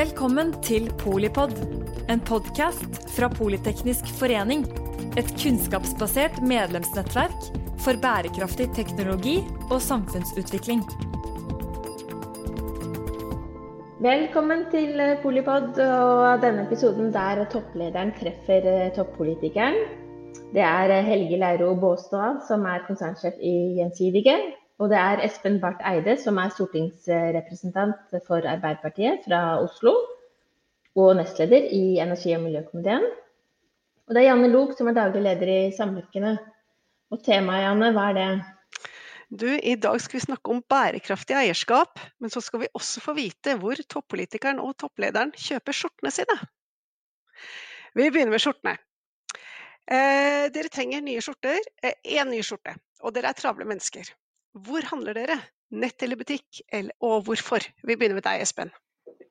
Velkommen til Polipod, en podkast fra Politeknisk forening. Et kunnskapsbasert medlemsnettverk for bærekraftig teknologi og samfunnsutvikling. Velkommen til Polipod og denne episoden der topplederen treffer toppolitikeren. Det er Helge Leiro Båstad som er konsernsjef i Gjensidige. Og det er Espen Barth Eide, som er stortingsrepresentant for Arbeiderpartiet fra Oslo. Og nestleder i energi- og miljøkomiteen. Og det er Janne Lok, som er daglig leder i Samvirkene. Og temaet, Janne, hva er det? Du, I dag skal vi snakke om bærekraftig eierskap, men så skal vi også få vite hvor toppolitikeren og topplederen kjøper skjortene sine. Vi begynner med skjortene. Eh, dere trenger nye skjorter. Én eh, ny skjorte. Og dere er travle mennesker. Hvor handler dere? Nett eller butikk, og hvorfor? Vi begynner med deg, Espen.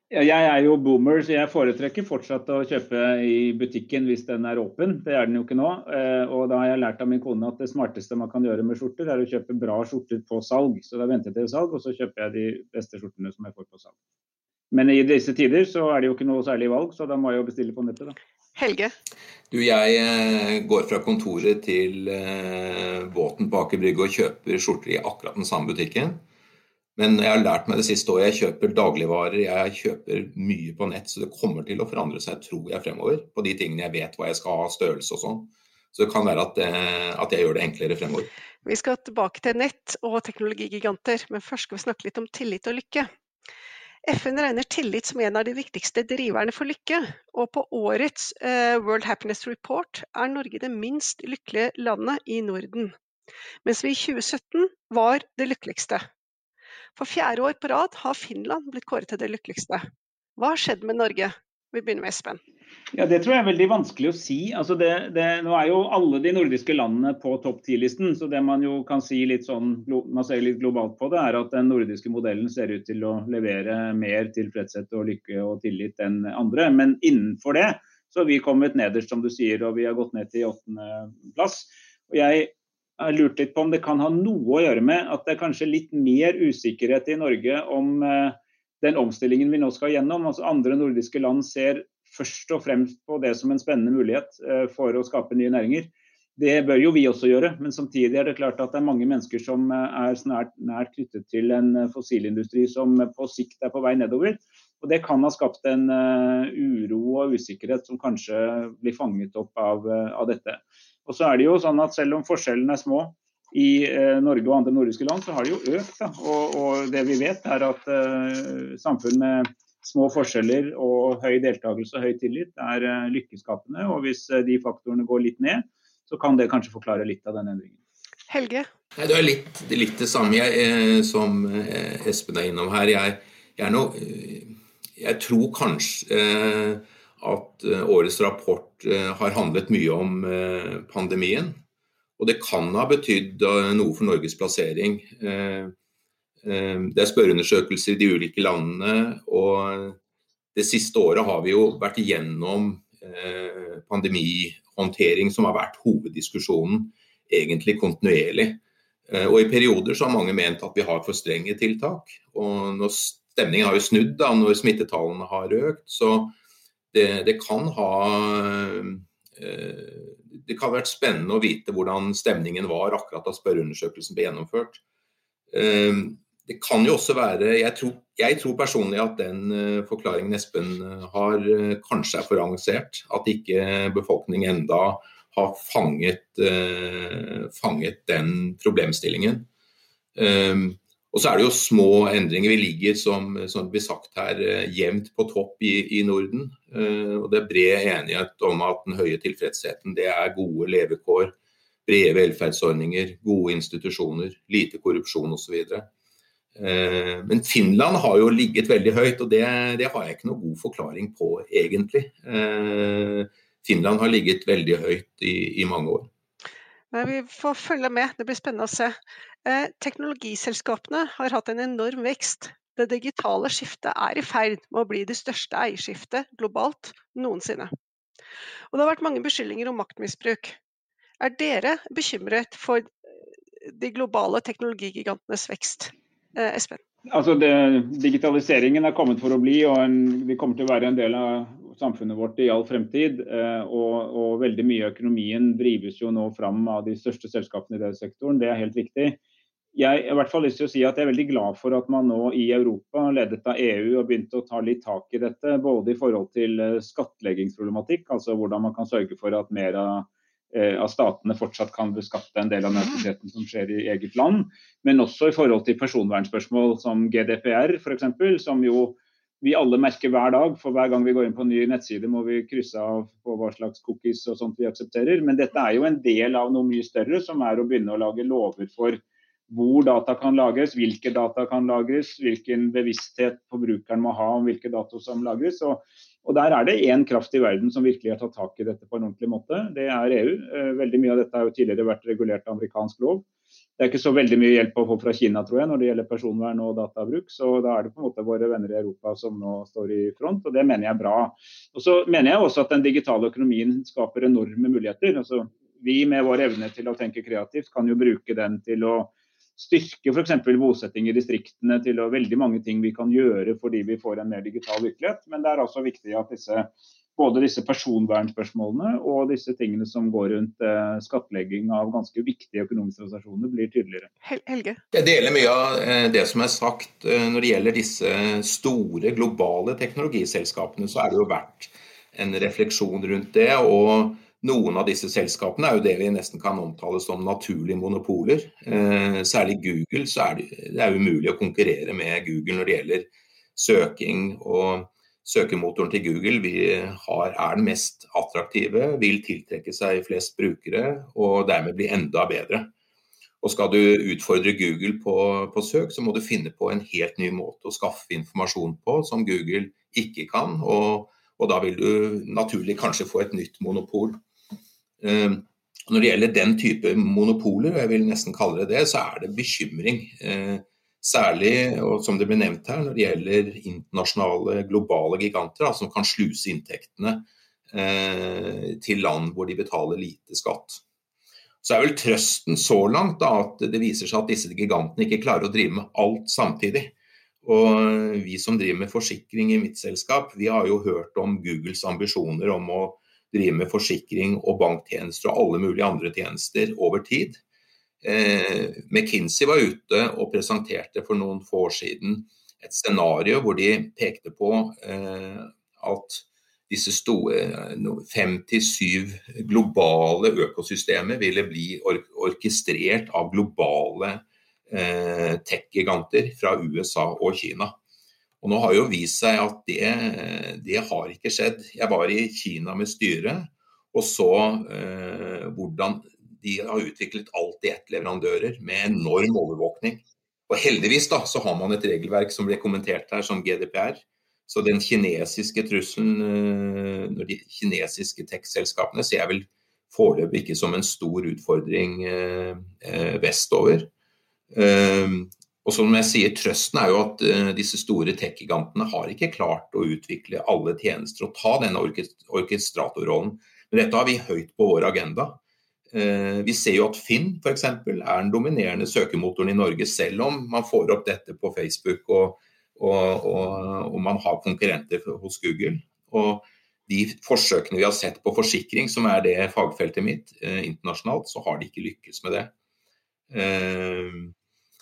Jeg er jo boomer, så jeg foretrekker fortsatt å kjøpe i butikken hvis den er åpen. Det er den jo ikke nå. Eh, og da har jeg lært av min kone at det smarteste man kan gjøre med skjorter, er å kjøpe bra skjorter på salg. Så da venter jeg til salg, og så kjøper jeg de beste skjortene som jeg får på salg. Men i disse tider så er det jo ikke noe særlig valg, så da må jeg jo bestille på nettet, da. Helge? Du, jeg eh, går fra kontoret til eh, båten på Aker Brygge og kjøper skjorter i akkurat den samme butikken. Men jeg har lært meg det siste året, jeg kjøper dagligvarer, jeg kjøper mye på nett. Så det kommer til å forandre seg, tror jeg, fremover. På de tingene jeg vet hva jeg skal ha, størrelse og sånn. Så det kan være at, eh, at, jeg gjør det enklere fremover. Vi skal tilbake til nett og teknologigiganter, men først skal vi snakke litt om tillit og lykke. FN regner tillit som en av de viktigste driverne for lykke, og på årets uh, World Happiness Report er Norge det minst lykkelige landet i Norden. Mens vi i 2017 var det lykkeligste. For fjerde år på rad har Finland blitt kåret til det lykkeligste. Hva har skjedd med Norge? Vi begynner med Espen. Ja, Det tror jeg er veldig vanskelig å si. Altså det, det, nå er jo alle de nordiske landene på topp 10-listen. Så det man jo kan si litt sånn, man ser litt globalt på det, er at den nordiske modellen ser ut til å levere mer tilfredshet og lykke og tillit enn andre. Men innenfor det så har vi kommet nederst, som du sier, og vi har gått ned til åttendeplass. Og jeg har lurt litt på om det kan ha noe å gjøre med at det er kanskje litt mer usikkerhet i Norge om eh, den omstillingen vi nå skal gjennom. Altså Andre nordiske land ser først og fremst på det som en spennende mulighet eh, for å skape nye næringer. Det bør jo vi også gjøre, men samtidig er det klart at det er mange mennesker som eh, er snart nært knyttet til en eh, fossilindustri som på sikt er på vei nedover. Og Det kan ha skapt en uro og usikkerhet som kanskje blir fanget opp av, av dette. Og så er det jo sånn at Selv om forskjellene er små, i eh, Norge og andre nordiske land, så har det jo økt. Og, og, det vi vet er at eh, samfunn med små forskjeller og høy deltakelse og høy tillit er eh, lykkeskapende. Og hvis eh, de faktorene går litt ned, så kan det kanskje forklare litt av den endringen. Helge? Det er litt, litt det samme jeg, eh, som eh, Espen er innom her. Jeg, jeg, no, jeg tror kanskje at årets rapport har handlet mye om pandemien. Og det kan ha betydd eh, noe for Norges plassering. Eh, eh, det er spørreundersøkelser i de ulike landene, og det siste året har vi jo vært igjennom pandemihåndtering som har vært hoveddiskusjonen egentlig kontinuerlig. Og I perioder så har mange ment at vi har for strenge tiltak. og når Stemningen har jo snudd da, når smittetallene har økt. Så det, det kan ha det kan ha vært spennende å vite hvordan stemningen var akkurat da spørreundersøkelsen ble gjennomført. Ehm, det kan jo også være Jeg tror, jeg tror personlig at den eh, forklaringen Espen eh, har, eh, kanskje er for avansert. At ikke befolkningen enda har fanget, fanget den problemstillingen. Og så er det jo små endringer. Vi ligger, som, som det blir sagt her, eh, jevnt på topp i, i Norden. Uh, og Det er bred enighet om at den høye tilfredsheten det er gode levekår, brede velferdsordninger, gode institusjoner, lite korrupsjon osv. Uh, men Finland har jo ligget veldig høyt, og det, det har jeg ikke noe god forklaring på, egentlig. Finland har ligget veldig høyt i, i mange år. Nei, vi får følge med, det blir spennende å se. Eh, teknologiselskapene har hatt en enorm vekst. Det digitale skiftet er i ferd med å bli det største eierskiftet globalt noensinne. Og det har vært mange beskyldninger om maktmisbruk. Er dere bekymret for de globale teknologigigantenes vekst? Eh, Espen? Altså det, digitaliseringen er kommet for å bli, og en, vi kommer til å være en del av samfunnet vårt i all fremtid. Eh, og, og, veldig mye av økonomien drives jo nå fram av de største selskapene i den sektoren. Det er helt viktig. Jeg i hvert fall lyst til å si at jeg er veldig glad for at man nå i Europa, ledet av EU, har begynt å ta litt tak i dette. Både i forhold til eh, skattleggingsproblematikk, altså hvordan man kan sørge for at mer av Eh, av statene fortsatt kan beskatte en del av nødvendigheten som skjer i eget land. Men også i forhold til personvernspørsmål som GDPR f.eks., som jo vi alle merker hver dag. For hver gang vi går inn på en ny nettside må vi krysse av på hva slags cookies og sånt vi aksepterer. Men dette er jo en del av noe mye større, som er å begynne å lage lover for hvor data kan lagres, hvilke data kan lagres, hvilken bevissthet forbrukeren må ha om hvilke data som lagres. Og, og Der er det én kraft i verden som virkelig har tatt tak i dette på en ordentlig måte. Det er EU. Eh, veldig mye av dette har jo tidligere vært regulert av amerikansk lov. Det er ikke så veldig mye hjelp å få fra Kina tror jeg, når det gjelder personvern og databruk. Så da er det på en måte våre venner i Europa som nå står i front, og det mener jeg er bra. Og Så mener jeg også at den digitale økonomien skaper enorme muligheter. Altså, vi med vår evne til å tenke kreativt kan jo bruke den til å styrke f.eks. bosetting i distriktene til veldig mange ting vi kan gjøre fordi vi får en mer digital virkelighet. Men det er altså viktig at disse, både disse personvernspørsmålene og disse tingene som går rundt eh, skattlegging av ganske viktige økonomiske organisasjoner, blir tydeligere. Helge? Jeg deler mye av eh, det som er sagt eh, når det gjelder disse store globale teknologiselskapene. Så er det jo verdt en refleksjon rundt det. og noen av disse selskapene er jo det vi nesten kan omtale som naturlige monopoler. Eh, særlig Google, så er det, det er umulig å konkurrere med Google når det gjelder søking. og Søkemotoren til Google vi har, er den mest attraktive, vil tiltrekke seg flest brukere og dermed bli enda bedre. Og Skal du utfordre Google på, på, søk, så må du finne på en helt ny måte å skaffe informasjon på som Google ikke kan. Og, og da vil du naturlig kanskje få et nytt monopol. Ehm, når det gjelder den type monopoler, og jeg vil nesten kalle det det, så er det bekymring. Ehm, særlig, og som det ble nevnt her, når det gjelder internasjonale, globale giganter da, som kan sluse inntektene eh, til land hvor de betaler lite skatt. Så er vel trøsten så langt da, at det viser seg at disse gigantene ikke klarer å drive med alt samtidig. Og vi som driver med forsikring i mitt selskap, vi har jo hørt om Googles ambisjoner om å drive med forsikring og banktjenester og alle mulige andre tjenester over tid. Eh, McKinsey var ute og presenterte for noen få år siden et scenario hvor de pekte på eh, at disse store fem til syv globale økosystemer ville bli ork orkestrert av globale eh, tech-giganter fra USA og Kina. Og Nå har jo vist seg at det, det har ikke skjedd. Jeg var i Kina med styret og så eh, hvordan de har utviklet alt i ett leverandører med enorm overvåkning. Og Heldigvis da, så har man et regelverk som ble kommentert her som GDPR. Så den kinesiske trusselen, eh, når de kinesiske tech-selskapene, ser jeg vel foreløpig ikke som en stor utfordring eh, eh vestover. Eh, og som jeg sier, Trøsten er jo at uh, disse store tech-gigantene har ikke klart å utvikle alle tjenester og ta denne orkestratorrollen. Men dette har vi høyt på vår agenda. Uh, vi ser jo at Finn f.eks. er den dominerende søkemotoren i Norge, selv om man får opp dette på Facebook og, og, og, og man har konkurrenter hos Google. Og de forsøkene vi har sett på forsikring, som er det fagfeltet mitt uh, internasjonalt, så har de ikke lykkes med det. Uh,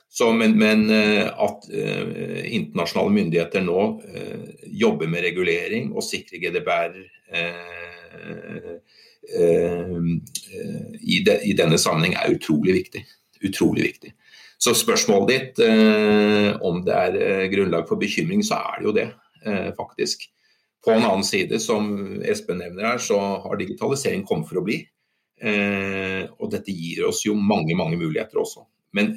så, men, men, eh, at eh, internasjonale myndigheter nå eh, jobber med regulering og sikrer GDPR uh, i, de, i, denne sammenheng er utrolig viktig. Utrolig viktig. Så spørsmålet ditt om det er grunnlag for bekymring, så er det jo det, faktisk. På en annen side, som Espen nevner her, så har digitalisering kommet for å bli. og dette gir oss jo mange, mange muligheter også. Men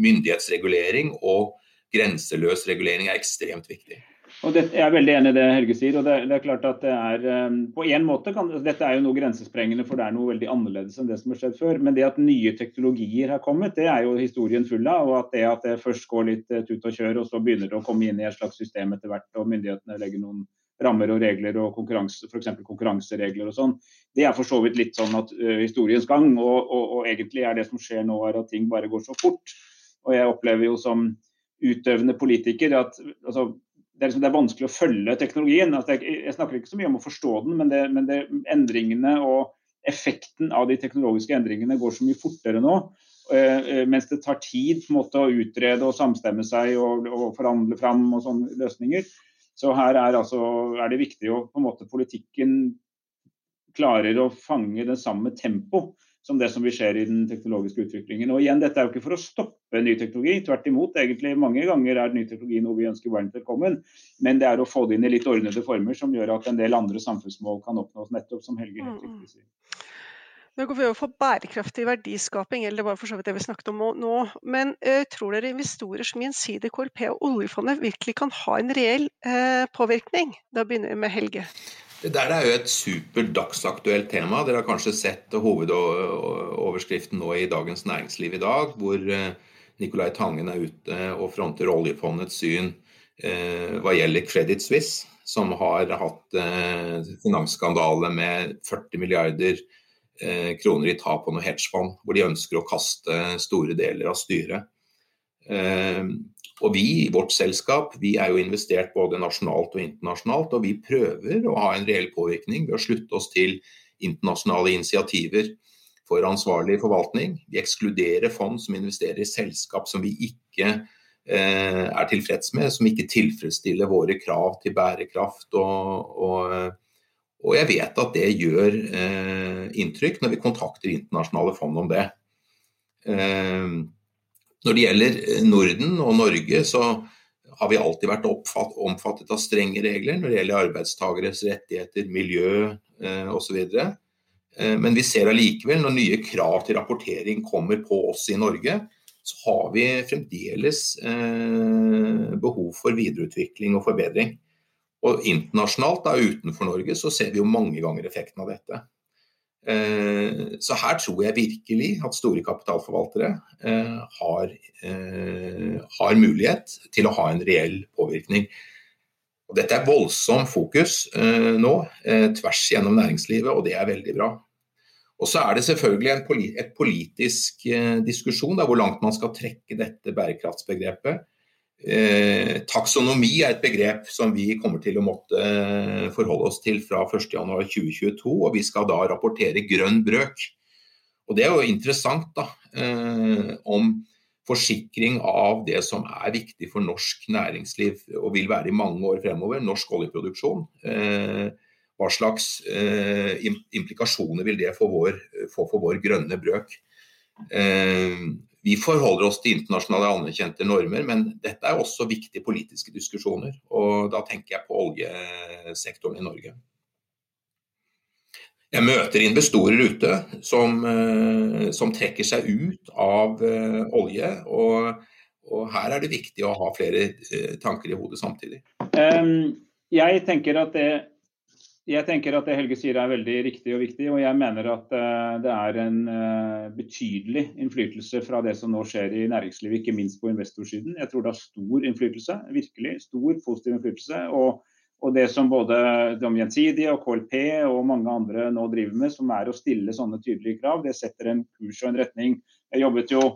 myndighetsregulering og grenseløs regulering er ekstremt viktig. Og det, jeg er veldig enig i det Helge sier. og det, det er klart at det er, um, på en måte kan, Dette er jo noe grensesprengende, for det er noe veldig annerledes enn det som har skjedd før. Men det at nye teknologier har kommet, det er jo historien full av. Og at det at det først går litt uh, tut og kjør, og så begynner det å komme inn i et slags system etter hvert, og myndighetene legger noen rammer og regler og konkurranse, f.eks. konkurranseregler og sånn. Det er for så vidt litt sånn at uh, historiens gang. Og, og, og egentlig er det som skjer nå, er at ting bare går så fort. Og jeg opplever jo som utøvende politiker at altså, det, er liksom, det, er vanskelig å følge teknologien. Altså, jeg, snakker ikke så mye om å forstå den, men, det, men endringene og effekten av de teknologiske endringene går så mye fortere nå. Uh, mens det tar tid på en måte å utrede og samstemme seg og, og forhandle fram og sånne løsninger. Så her er, altså, er det viktig å på en måte politikken klarer å fange det samme tempo som det som vi ser i den teknologiske utviklingen. Og igjen, Dette er jo ikke for å stoppe ny teknologi, tvert imot. egentlig Mange ganger er ny teknologi noe vi ønsker varmt velkommen, men det er å få det inn i litt ordnede former som gjør at en del andre samfunnsmål kan oppnås, nettopp som Helge helt mm. riktig sier. Nå går vi over for bærekraftig verdiskaping, eller det var for så vidt det vi snakket om nå. Men uh, tror dere investorer som gjensidig KLP og oljefondet virkelig kan ha en reell uh, påvirkning? Da begynner vi med Helge. Det der er jo et super dagsaktuelt tema. Dere har kanskje sett hovedoverskriften nå i Dagens Næringsliv i dag, hvor eh, Nicolai Tangen er ute og fronter oljefondets syn eh, hva gjelder Credit Suisse, som har hatt eh, finansskandale med 40 milliarder kroner i tap på noe hedgefond, hvor de ønsker å kaste store deler av styret. Og vi i vårt selskap vi er jo investert både nasjonalt og internasjonalt, og vi prøver å ha en reell påvirkning ved å slutte oss til internasjonale initiativer for ansvarlig forvaltning. Vi ekskluderer fond som investerer i selskap som vi ikke eh, er tilfreds med, som ikke tilfredsstiller våre krav til bærekraft. Og, og, og jeg vet at det gjør eh, inntrykk når vi kontakter internasjonale fond om det. Eh, når det gjelder eh, Norden og Norge, så har vi alltid vært omfattet av strenge regler når det gjelder arbeidstageres rettigheter, miljø eh, osv. Eh, men vi ser allikevel når nye krav til rapportering kommer på oss i Norge, så har vi fremdeles eh, behov for videreutvikling og forbedring. Og internasjonalt, da utenfor Norge, så ser vi jo mange ganger effekten av dette. Eh, så her tror jeg virkelig at store kapitalforvaltere eh, har, eh, har mulighet til å ha en reell påvirkning. Og dette er voldsom fokus nå, tvers gjennom næringslivet, og det er veldig bra. Og så er det selvfølgelig en et politisk diskusjon der, hvor langt man skal trekke dette bærekraftsbegrepet. Eh, taksonomi er et begrep som vi kommer til å måtte eh, forholde oss til fra 1.1.2022, og vi skal da rapportere grønn brøk. Og Det er jo interessant da, eh, om forsikring av det som er viktig for norsk næringsliv og vil være i mange år fremover, norsk oljeproduksjon. Hva slags implikasjoner vil det få, vår, for vår grønne brøk? Eh, vi forholder oss til internasjonale anerkjente normer, men dette er også viktige politiske diskusjoner. Og da tenker jeg på oljesektoren i Norge. Jeg møter investorer ute som, eh, som trekker seg ut av uh, olje. Og, og, her er det viktig å ha flere uh, tanker i hodet samtidig. Jeg tenker at det jeg tenker at det Helge sier er veldig riktig og viktig, og jeg mener at uh, det er en uh, betydelig innflytelse fra det som nå skjer i næringslivet, ikke minst på investorsiden. Jeg tror det har stor innflytelse, virkelig stor positiv innflytelse. Og, og det som både de gjensidige og KLP og mange andre nå driver med, som er å stille sånne tydelige krav, det setter en kurs og en retning. Jeg jobbet jo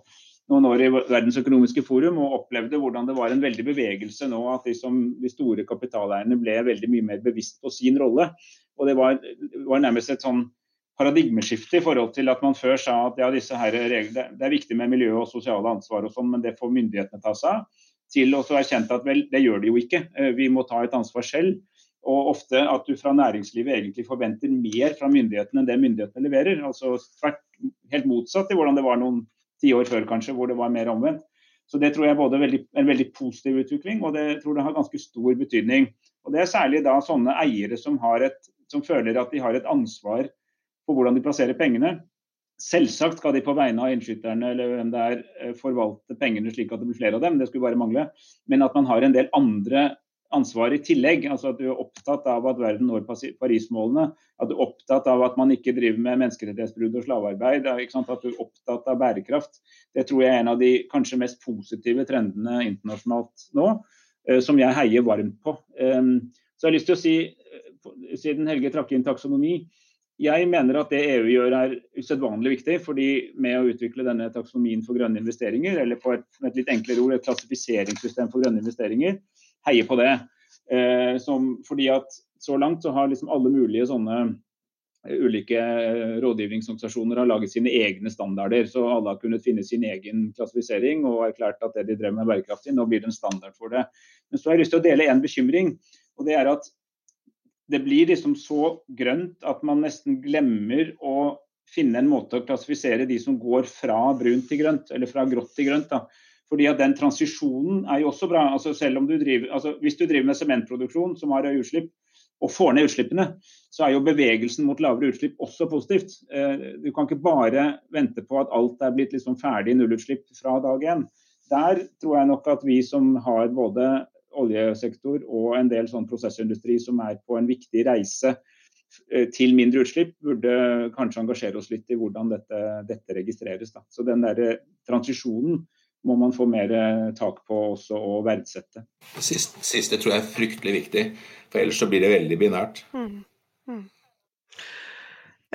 noen år i Verdens økonomiske forum og opplevde hvordan det var en veldig bevegelse nå at de, som, de store kapitaleierne ble veldig mye mer bevisst på sin rolle. Og Det var, var nærmest et sånn paradigmeskifte i forhold til at man før sa at ja, disse her reglene, det er viktig med miljø og sosiale ansvar og sånn, men det får myndighetene ta seg av. Til å erkjente at vel, det gjør de jo ikke. Eh, vi må ta et ansvar selv. Og ofte at du fra næringslivet egentlig forventer mer fra myndighetene enn det myndighetene leverer. Altså helt motsatt i hvordan det var noen ti år før kanskje, hvor det var mer omvendt. Så Det tror jeg er både veldig, en veldig positiv utvikling, og det tror det har ganske stor betydning. Og Det er særlig da sånne eiere som, et, som føler at de har et ansvar for hvordan de plasserer pengene. Selvsagt skal de på vegne av innskyterne eller hvem det er, eh, forvalte pengene slik at det blir flere av dem, det skulle bare mangle. Men at man har en del andre ansvar i tillegg. altså At du er opptatt av at verden når Paris-målene. At du er opptatt av at man ikke driver med menneskerettighetsbrudd og slavearbeid. At du er opptatt av bærekraft. Det tror jeg er en av de kanskje mest positive trendene internasjonalt nå, eh, som jeg heier varmt på. Ehm, så jeg har lyst til å si, eh, siden Helge trakk inn taksonomi, jeg mener at det EU gjør er usedvanlig viktig. fordi Med å utvikle denne taksonomien for grønne investeringer, eller et, et litt enklere ord, et klassifiseringssystem for grønne investeringer, heier på det. Eh, som, fordi at Så langt så har liksom alle mulige sånne eh, ulike eh, rådgivningsorganisasjoner har laget sine egne standarder. Så alle har kunnet finne sin egen klassifisering og erklært at det de drev med bærekraftig. Nå blir det en standard for det. Men så har jeg lyst til å dele en bekymring. og det er at det blir liksom så grønt at man nesten glemmer å finne en måte å klassifisere de som går fra brunt til grønt, eller fra grått til grønt. da. Fordi at Den transisjonen er jo også bra. altså selv om du driver, altså Hvis du driver med sementproduksjon som har utslipp, og får ned utslippene, så er jo bevegelsen mot lavere utslipp også positivt. Eh, du kan ikke bare vente på at alt er blitt liksom ferdig nullutslipp fra dag én. Der tror jeg nok at vi som har både oljesektor og en del sånn prosessindustri som er på en viktig reise eh, til mindre utslipp, burde kanskje engasjere oss litt i hvordan dette, dette registreres. Da. Så den der eh, transisjonen må man få mer eh, tak på også og verdsette. Siste, siste tror jeg er fryktelig viktig, for ellers så blir det veldig binært. Mm. Mm.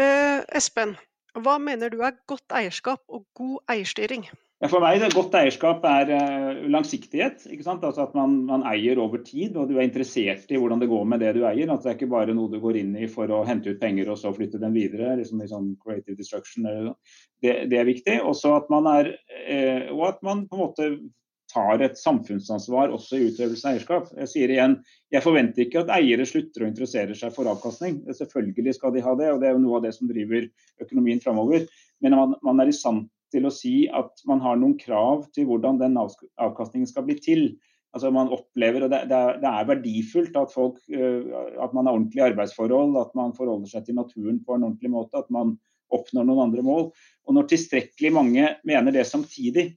Eh, Espen, hva mener du er godt eierskap og god eierstyring? Ja, for meg det Godt eierskap er uh, langsiktighet. ikke sant? Altså At man, man, eier over tid, og du er interessert i hvordan det går med det du eier. At det er ikke bare noe du går inn i for å hente ut penger og så flytte dem videre. liksom i sånn creative destruction. Det, det er viktig. Også at man er, uh, og at man på en måte tar et samfunnsansvar også i utøvelse av eierskap. Jeg sier igjen, jeg forventer ikke at eiere slutter å interessere seg for avkastning. Selvfølgelig skal de ha det, og det er jo noe av det som driver økonomien framover. Men man, man er i stand til å si at man har noen krav til hvordan den avkastningen skal bli til. Altså man opplever, og det, det, er, er, verdifullt at, folk, eh, at man har ordentlige arbeidsforhold, at man forholder seg til naturen på en ordentlig måte, at man oppnår noen andre mål. Og Når tilstrekkelig mange mener det samtidig,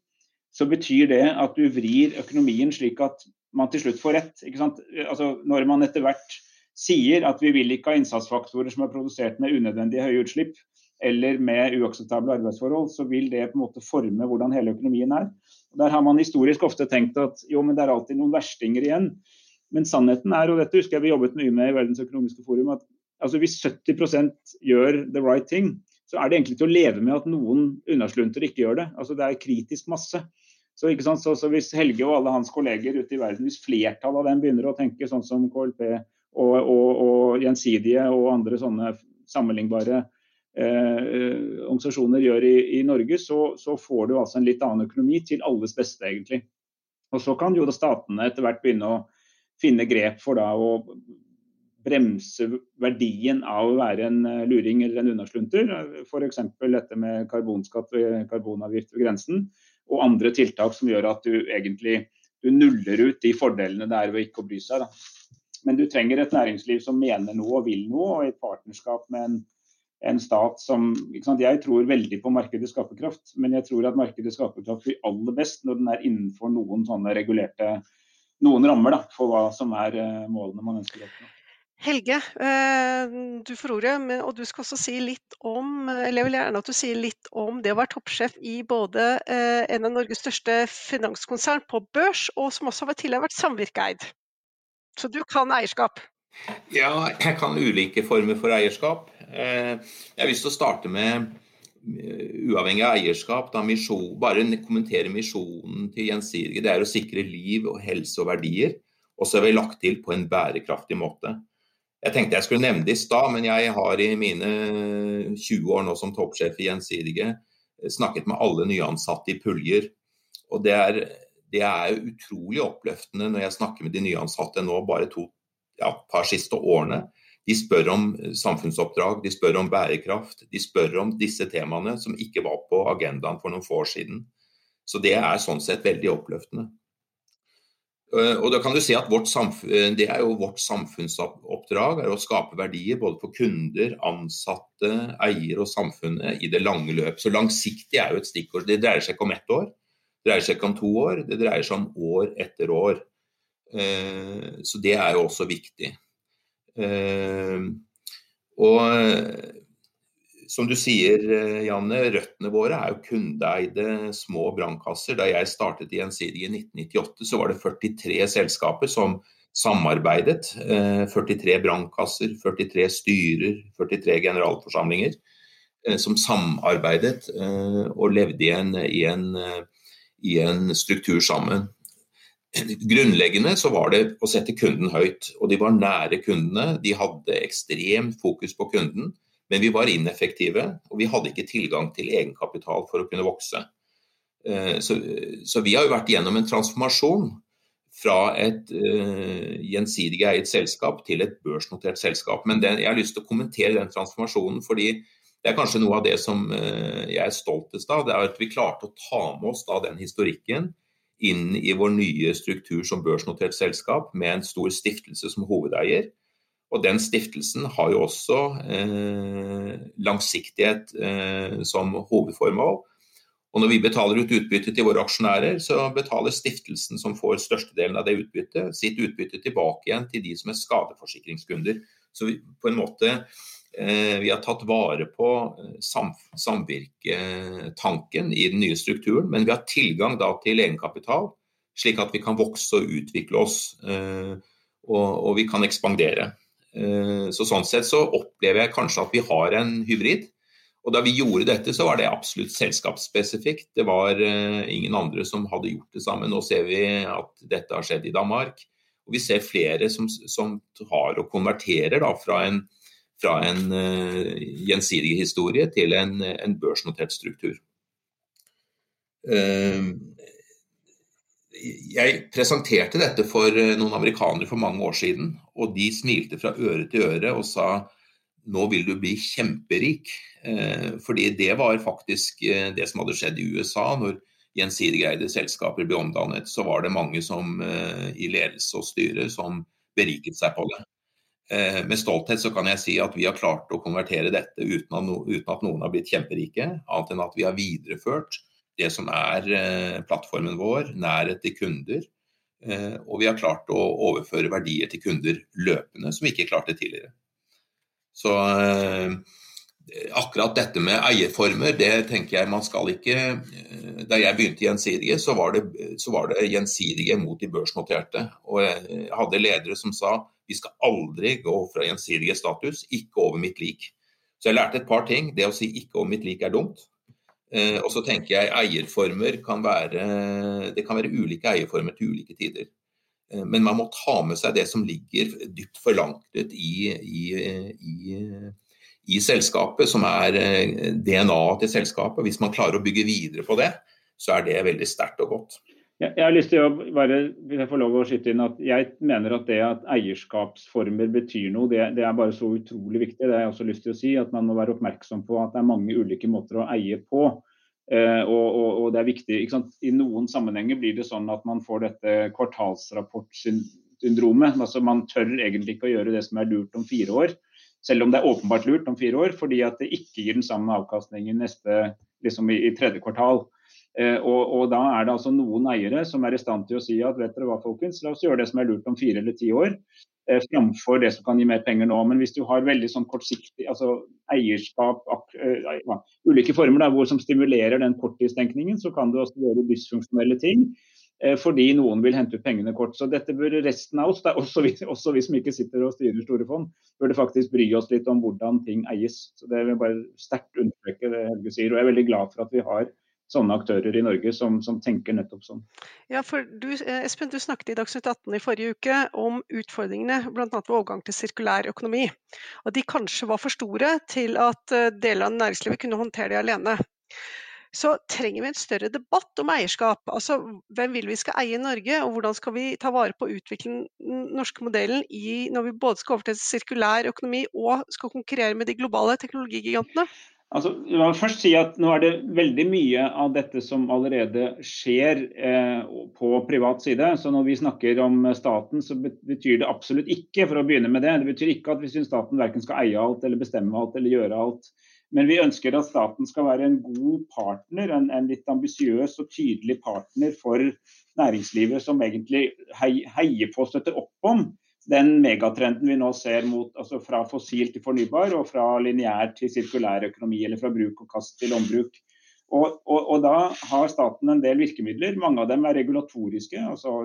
så betyr det at du vrir økonomien slik at man til slutt får rett. Altså, når man etter hvert sier at vi vil ikke ha innsatsfaktorer som er produsert med unødvendig høye utslipp, eller med uakseptable arbeidsforhold, så vil det på en måte forme hvordan hele økonomien er. Der har man historisk ofte tenkt at jo, men det er alltid noen verstinger igjen. Men sannheten er, og dette husker jeg vi jobbet mye med i Verdens økonomiske forum, at altså hvis 70% gjør the right thing, så er det egentlig til å leve med at noen unnaslunter ikke gjør det. Altså Det er kritisk masse. Så, så, så, Hvis Helge og alle hans kolleger ute i verden, hvis flertallet av dem begynner å tenke sånn som KLP og, og, og Gjensidige og andre sånne sammenlignbare eh, organisasjoner gjør i, i Norge, så, så, får du altså en litt annen økonomi til alles beste, egentlig. Og Så kan jo da statene etter hvert begynne å finne grep for da å bremse verdien av å være en eh, luring eller en unnaslunter. F.eks. dette med karbonskatt og karbonavgift ved grensen, og andre tiltak som gjør at du egentlig du nuller ut de fordelene det er ved ikke å bry seg. Da. Men du trenger et næringsliv som mener noe og vil noe, og i partnerskap med en en stat som Jeg tror veldig på markedets skaperkraft, men jeg tror at markedets skaperkraft blir aller best når den er innenfor noen sånne regulerte noen rammer da, for hva som er eh, målene man ønsker å oppnå. Helge, eh, du får ordet, og du skal også si litt om eller jeg vil gjerne at du sier litt om det å være toppsjef i både eh, en av Norges største finanskonsern på børs, og som også har vært samvirkeeid. Så du kan eierskap? Ja, jeg kan ulike former for eierskap. Eh, jeg har lyst til å starte med eh, uavhengig av eierskap. Da, misjon, bare kommentere misjonen til Gjensidige. Det er å sikre liv, og helse og verdier. Og så har vi lagt til på en bærekraftig måte. Jeg tenkte jeg skulle nevne det i stad, men jeg har i mine 20 år nå som toppsjef i Gjensidige snakket med alle nyansatte i puljer. Og det er, det er utrolig oppløftende når jeg snakker med de nyansatte nå bare to ja, par siste årene. De spør om samfunnsoppdrag, de spør om bærekraft. De spør om disse temaene som ikke var på agendaen for noen få år siden. Så det er sånn sett veldig oppløftende. Eh, og da kan du si at samfunn, Det er jo vårt samfunnsoppdrag er å skape verdier både for kunder, ansatte, eier og samfunnet i det lange løp. Så langsiktig er jo et stikkord. Det dreier seg ikke om ett år, det dreier seg ikke om to år, det dreier seg om år etter år. Eh, så det er jo også viktig. Eh, og som du sier, eh, Janne, røttene våre er jo kundeeide små brannkasser. Da jeg startet i Gjensidige i 1998, så var det 43 selskaper som samarbeidet. 43 brannkasser, 43 styrer, 43 generalforsamlinger som samarbeidet og levde i en, i en, i en struktur sammen. Grunnleggende så var det å sette kunden høyt, og de var nære kundene. De hadde ekstremt fokus på kunden, men vi var ineffektive, og vi hadde ikke tilgang til egenkapital for å kunne vokse. Eh, så, så vi har jo vært gjennom en transformasjon fra et uh, gjensidig eid selskap til et børsnotert selskap. Men den, jeg har lyst til å kommentere den transformasjonen, fordi det er kanskje noe av det som uh, jeg er stoltest av. Det er at vi klarte å ta med oss da den historikken inn i vår nye struktur som børsnotert selskap med en stor stiftelse som hovedeier. Og den stiftelsen har jo også eh, langsiktighet eh, som hovedformål. Og når vi betaler ut utbytte til våre aksjonærer, så betaler stiftelsen som får størstedelen av det utbyttet, sitt utbytte tilbake igjen til de som er skadeforsikringskunder. Så vi, på en måte vi har tatt vare på eh, sam samvirketanken i den nye strukturen, men vi har tilgang til egenkapital, slik at vi kan vokse og utvikle oss. Eh, og, vi kan ekspandere. Så Sånn sett så opplever jeg kanskje at vi har en hybrid. Og Da vi gjorde dette, så var det absolutt selskapsspesifikt. Det var ingen andre som hadde gjort det samme. Nå ser vi at dette har skjedd i Danmark. Og vi ser flere som, som tar og konverterer da, fra en fra en uh, gjensidig historie til en, en børsnotert struktur. Uh, jeg presenterte dette for eh, noen amerikanere for mange år siden, og de smilte fra øre til øre og sa nå vil du bli kjemperik. Fordi det var faktisk det som hadde skjedd i USA. når gjensidigeide selskaper ble omdannet, så var det mange som i ledelse og styre som beriket seg på det. Eh, med stolthet så kan jeg si at vi har klart å konvertere dette uten at, noen har blitt kjemperike, annet enn at vi har videreført det som er eh, plattformen vår, nærhet til kunder. Eh, og vi har klart å overføre verdier til kunder løpende, som vi ikke klarte tidligere. Så akkurat dette med eierformer, det tenker jeg man skal ikke Da jeg begynte i Gjensidige, så var det, så var det Gjensidige mot de børsnoterte. Og jeg hadde ledere som sa vi skal aldri gå fra gjensidige status, ikke over mitt lik. Så jeg lærte et par ting. Det å si ikke over mitt lik er dumt. Eh, og så tenker jeg eierformer kan være Det kan være ulike eierformer til ulike tider. Eh, men man må ta med seg det som ligger dypt forankret i, i, i, i selskapet, som er eh, DNA-et til selskapet. Hvis man klarer å bygge videre på det, så er det veldig sterkt og godt. Jeg har lyst til å bare, hvis jeg får lov å skyte inn at jeg mener at det at eierskapsformer betyr noe, det, det, er bare så utrolig viktig. Det har jeg også lyst til å si, at Man må være oppmerksom på at det er mange ulike måter å eie på. Eh, og, og, og, det er viktig, I noen sammenhenger blir det sånn at man får dette kvartalsrapportsyndromet. altså Man tør egentlig ikke å gjøre det som er lurt om fire år, selv om det er åpenbart lurt om fire år, fordi at det ikke gir den samme avkastningen neste, liksom i, i tredje kvartal. Eh, og, og, Da er det altså noen eiere som er i stand til å si at vet dere hva folkens, la oss gjøre det som er lurt om fire eller ti år, eh, framfor det som kan gi mer penger nå. Men hvis du har veldig sånn kortsiktig altså eierskap, ak, uh, ja, ulike former da, hvor som stimulerer den korttidstenkningen, så kan du også gjøre dysfunksjonelle ting eh, fordi noen vil hente ut pengene kort. Så dette bør resten av oss, da, også, vi, også vi som ikke sitter og styrer store fond, burde faktisk bry oss litt om hvordan ting eies. Så Det vil bare sterkt understreke det Helge sier. Og jeg er veldig glad for at vi har sånne aktører i Norge som, som, tenker nettopp sånn. Ja, for du, eh, Espen, du snakket i Dagsnytt 18 i forrige uke om utfordringene bl.a. ved overgang til sirkulær økonomi. Og de kanskje var for store til at eh, deler av næringslivet kunne håndtere det alene. Så trenger vi en større debatt om eierskap. Altså, Hvem vil vi skal eie i Norge, og hvordan skal vi ta vare på å utvikle den norske modellen i, når vi både skal over til sirkulær økonomi og skal konkurrere med de globale teknologigigantene? Altså, jeg vil først si at Nå er det veldig mye av dette som allerede skjer eh, på privat side. Så Når vi snakker om staten, så betyr det absolutt ikke for å begynne med det, det betyr ikke at vi syns staten verken skal eie alt eller bestemme alt eller gjøre alt. Men vi ønsker at staten skal være en god partner, en, en litt ambisiøs og tydelig partner for næringslivet som egentlig heier på og støtter opp om den megatrenden vi nå ser mot, altså fra fossil til fornybar, og fra lineær til sirkulær økonomi, eller fra bruk og kast til ombruk. Og, og, og, da har staten en del virkemidler. Mange av dem er regulatoriske. altså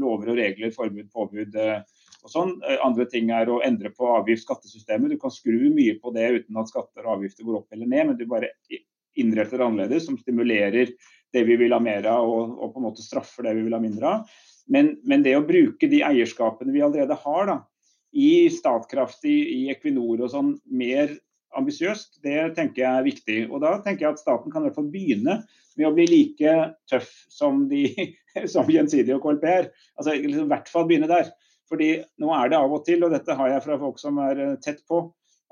Lover og regler, forbud, påbud eh, og sånn. Eh, andre ting er å endre på avgifts-skattesystemet. Du kan skru mye på det uten at skatter og avgifter går opp eller ned, men du bare innretter det annerledes, som stimulerer det vi vil ha mer av, og, og på en måte straffer det vi vil ha mindre av. Men, men, det å bruke de eierskapene vi allerede har, da, i Statkraft, i, i Equinor og sånn, mer ambisiøst, det tenker jeg er viktig. Og da tenker jeg at staten kan i hvert fall begynne med å bli like tøff som, de, som Gjensidige og KLP er. Altså liksom, i hvert fall begynne der. Fordi nå er det av og til, og dette har jeg fra folk som er eh, tett på,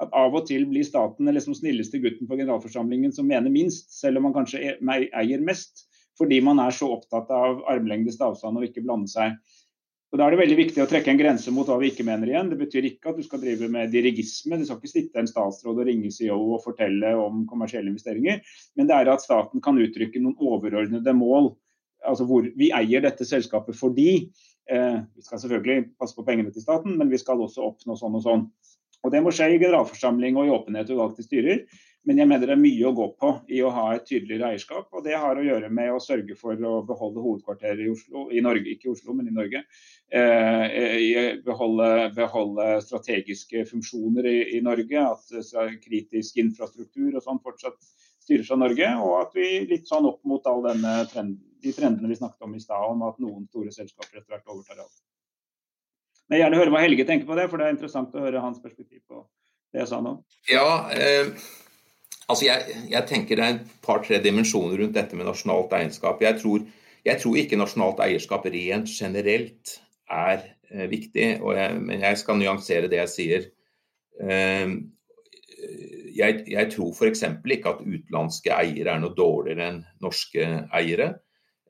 at av og til blir staten liksom snilleste gutten på generalforsamlingen som mener minst, selv om han kanskje eier mest fordi man er så opptatt av armlengdes avstand og ikke blande seg. Og Da er det veldig viktig å trekke en grense mot hva vi ikke mener igjen. Det betyr ikke at du skal drive med dirigisme. Du skal ikke sitte en statsråd og ringe CEO og fortelle om kommersielle investeringer. Men det er at staten kan uttrykke noen overordnede mål. Altså hvor vi eier dette selskapet fordi eh, Vi skal selvfølgelig passe på pengene til staten, men vi skal også oppnå sånn og sånn. Og Det må skje i generalforsamling og i åpenhet og valg til styrer. Men jeg mener det er mye å gå på i å ha et tydeligere eierskap. Og det har å gjøre med å sørge for å beholde hovedkvarteret i Oslo, i Norge, ikke i Oslo, men i Norge. Eh, beholde, beholde, strategiske funksjoner i, i, Norge. At kritisk infrastruktur og sånn fortsatt styres av Norge. Og at vi litt sånn opp mot all denne trend, de trendene vi snakket om i stad, om at noen store selskaper etter hvert overtar alt. Men jeg gjerne høre hva Helge tenker på det, for det er interessant å høre hans perspektiv på det jeg sa nå. Ja, eh Altså jeg, jeg, tenker Det er et par-tre dimensjoner rundt dette med nasjonalt eierskap. Jeg tror, jeg tror ikke nasjonalt eierskap rent generelt er eh, viktig, jeg, men jeg skal nyansere det jeg sier. Eh, jeg, jeg tror f.eks. ikke at utenlandske eiere er noe dårligere enn norske eiere.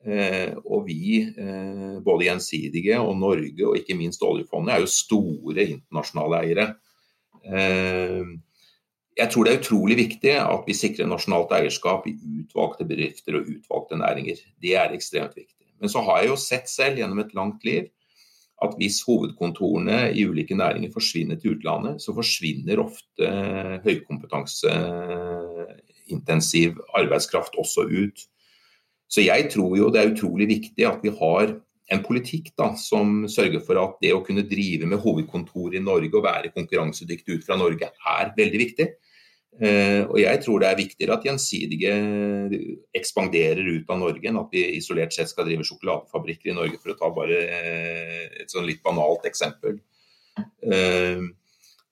Eh, og vi, eh, både Gjensidige og Norge og ikke minst oljefondet, er jo store internasjonale eiere. Eh, jeg tror det er utrolig viktig at vi sikrer nasjonalt eierskap i utvalgte bedrifter og utvalgte næringer. Det er ekstremt viktig. Men så har jeg jo sett selv gjennom et langt liv at hvis hovedkontorene i ulike næringer forsvinner til utlandet, så forsvinner ofte høykompetanseintensiv arbeidskraft også ut. Så jeg tror jo det er utrolig viktig at vi har en politikk da, som sørger for at det å kunne drive med hovedkontor i Norge og være konkurransedyktig ut fra Norge er veldig viktig. Eh, og jeg tror det er viktigere at gjensidige ekspanderer ut av Norge, enn at vi isolert sett skal drive sjokoladefabrikker i Norge, for å ta bare eh, et sånn litt banalt eksempel. Eh,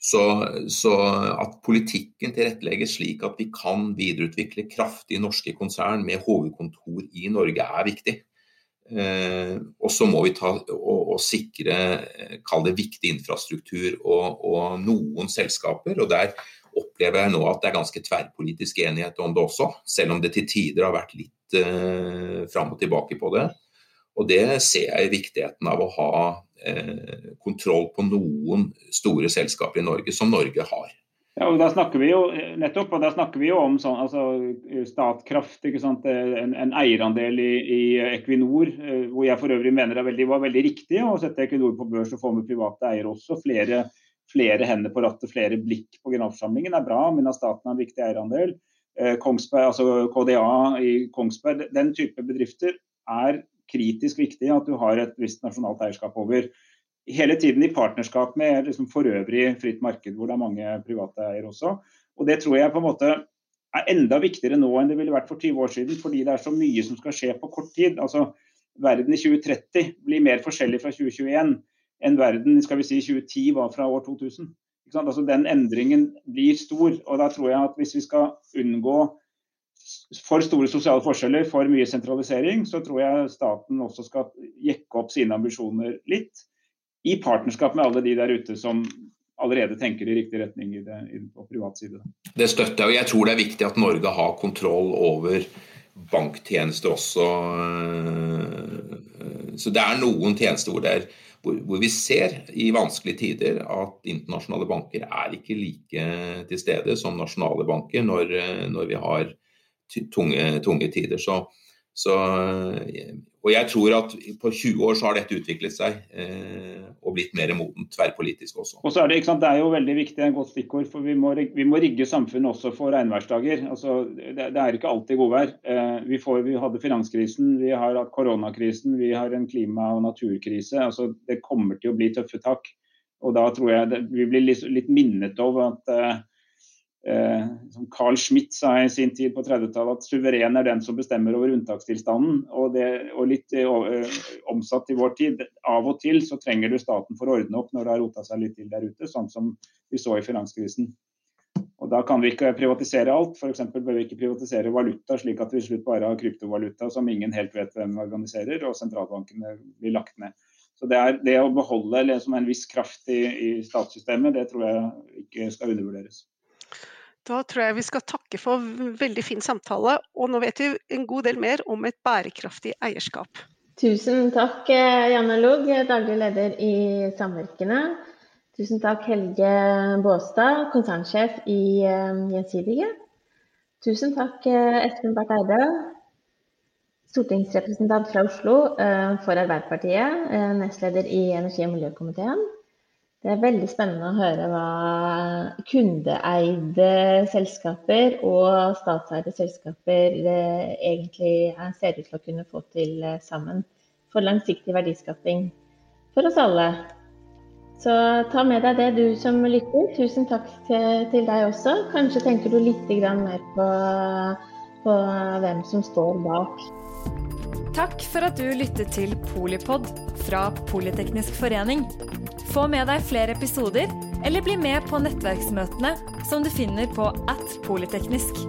så, så, at politikken tilrettelegges slik at vi kan videreutvikle kraftige norske konsern med hovedkontor i Norge, er viktig. Og så må vi ta og, og sikre kall det viktig infrastruktur og, og noen selskaper. og der opplever jeg nå at det er ganske tverrpolitisk enighet om det også, selv om det til tider har vært litt eh, fram og tilbake på det. Og det ser jeg i viktigheten av å ha eh, kontroll på noen store selskaper i Norge, som Norge har. Ja, og da snakker vi jo nettopp, og da snakker vi jo om sånn, altså, Statkraft, ikke sant? En, en eierandel i, i, Equinor, eh, hvor jeg for øvrig mener det var veldig riktig å sette Equinor på børs og få med private eiere også. Flere flere hender på rattet, flere blikk på generalforsamlingen er bra, men at staten har en viktig eierandel. Eh, Kongsberg, altså KDA i Kongsberg, den type bedrifter er kritisk viktig at du har et visst nasjonalt eierskap over. Hele tiden i partnerskap med liksom for øvrig fritt marked, hvor det er mange private eiere også. Og Det tror jeg på en måte er enda viktigere nå enn det ville vært for 20 år siden, fordi det er så mye som skal skje på kort tid. Altså, Verden i 2030 blir mer forskjellig fra 2021 enn verden skal vi si 2010 var fra år 2000. Altså, den endringen blir stor. og da tror jeg at Hvis vi skal unngå for store sosiale forskjeller, for mye sentralisering, så tror jeg staten også skal jekke opp sine ambisjoner litt. I partnerskap med alle de der ute som allerede tenker i riktig retning i det, i, på privat side. Det støtter jeg. Jeg tror det er viktig at Norge har kontroll over banktjenester også. Så det er noen tjenester hvor er hvor, hvor, vi ser i vanskelige tider at internasjonale banker er ikke like til stede som nasjonale banker når, når vi har tunge, tunge tider. Så, så, og jeg tror at på 20 år så har dette utviklet seg eh, og blitt mer modent tverrpolitisk også. Og så er Det ikke sant, det er jo veldig viktig, en godt stikkord, for vi må, vi må rigge samfunnet også for regnværsdager. Altså, det, det, er ikke alltid godvær. Eh, vi, vi, hadde finanskrisen, vi har hatt koronakrisen, vi har en klima- og naturkrise. Altså, det kommer til å bli tøffe tak. Og da tror jeg det, vi blir litt, litt minnet over at eh, eh, som Carl Schmitt sa i sin tid på 30-tallet, at suveren er den som bestemmer over unntakstilstanden. Og, det, og litt eh, omsatt i vår tid. Av og til så trenger du staten for å ordne opp når det har rota seg litt til der ute, sånn som vi så i finanskrisen. Og Da kan vi ikke privatisere alt. F.eks. bør vi ikke privatisere valuta, slik at vi til slutt bare har kryptovaluta som ingen helt vet hvem organiserer, og sentralbankene blir lagt ned. Så Det, er, det å beholde liksom, en viss kraft i, i statssystemet, det tror jeg ikke skal undervurderes. Da tror jeg vi skal takke for veldig fin samtale, og nå vet vi en god del mer om et bærekraftig eierskap. Tusen takk, eh, Janne Lugg, daglig leder i Samvirkene. Tusen takk, Helge Båstad, konsernsjef i eh, Gjensidige. Tusen takk, eh, Espen Barth Eide, stortingsrepresentant fra Oslo for Arbeiderpartiet, nestleder i energi- og miljøkomiteen. Det er veldig spennende å høre hva kundeeide selskaper og statseide selskaper eh, egentlig ser ut til å kunne få til eh, sammen for langsiktig verdiskaping for oss alle. Så ta med deg det, du som lytter. Tusen takk til deg også. Kanskje tenker du litt mer på, på hvem som står bak. Takk for at du lyttet til Polipod fra Politeknisk forening. Få med deg flere episoder, eller bli med på nettverksmøtene som du finner på at polyteknisk.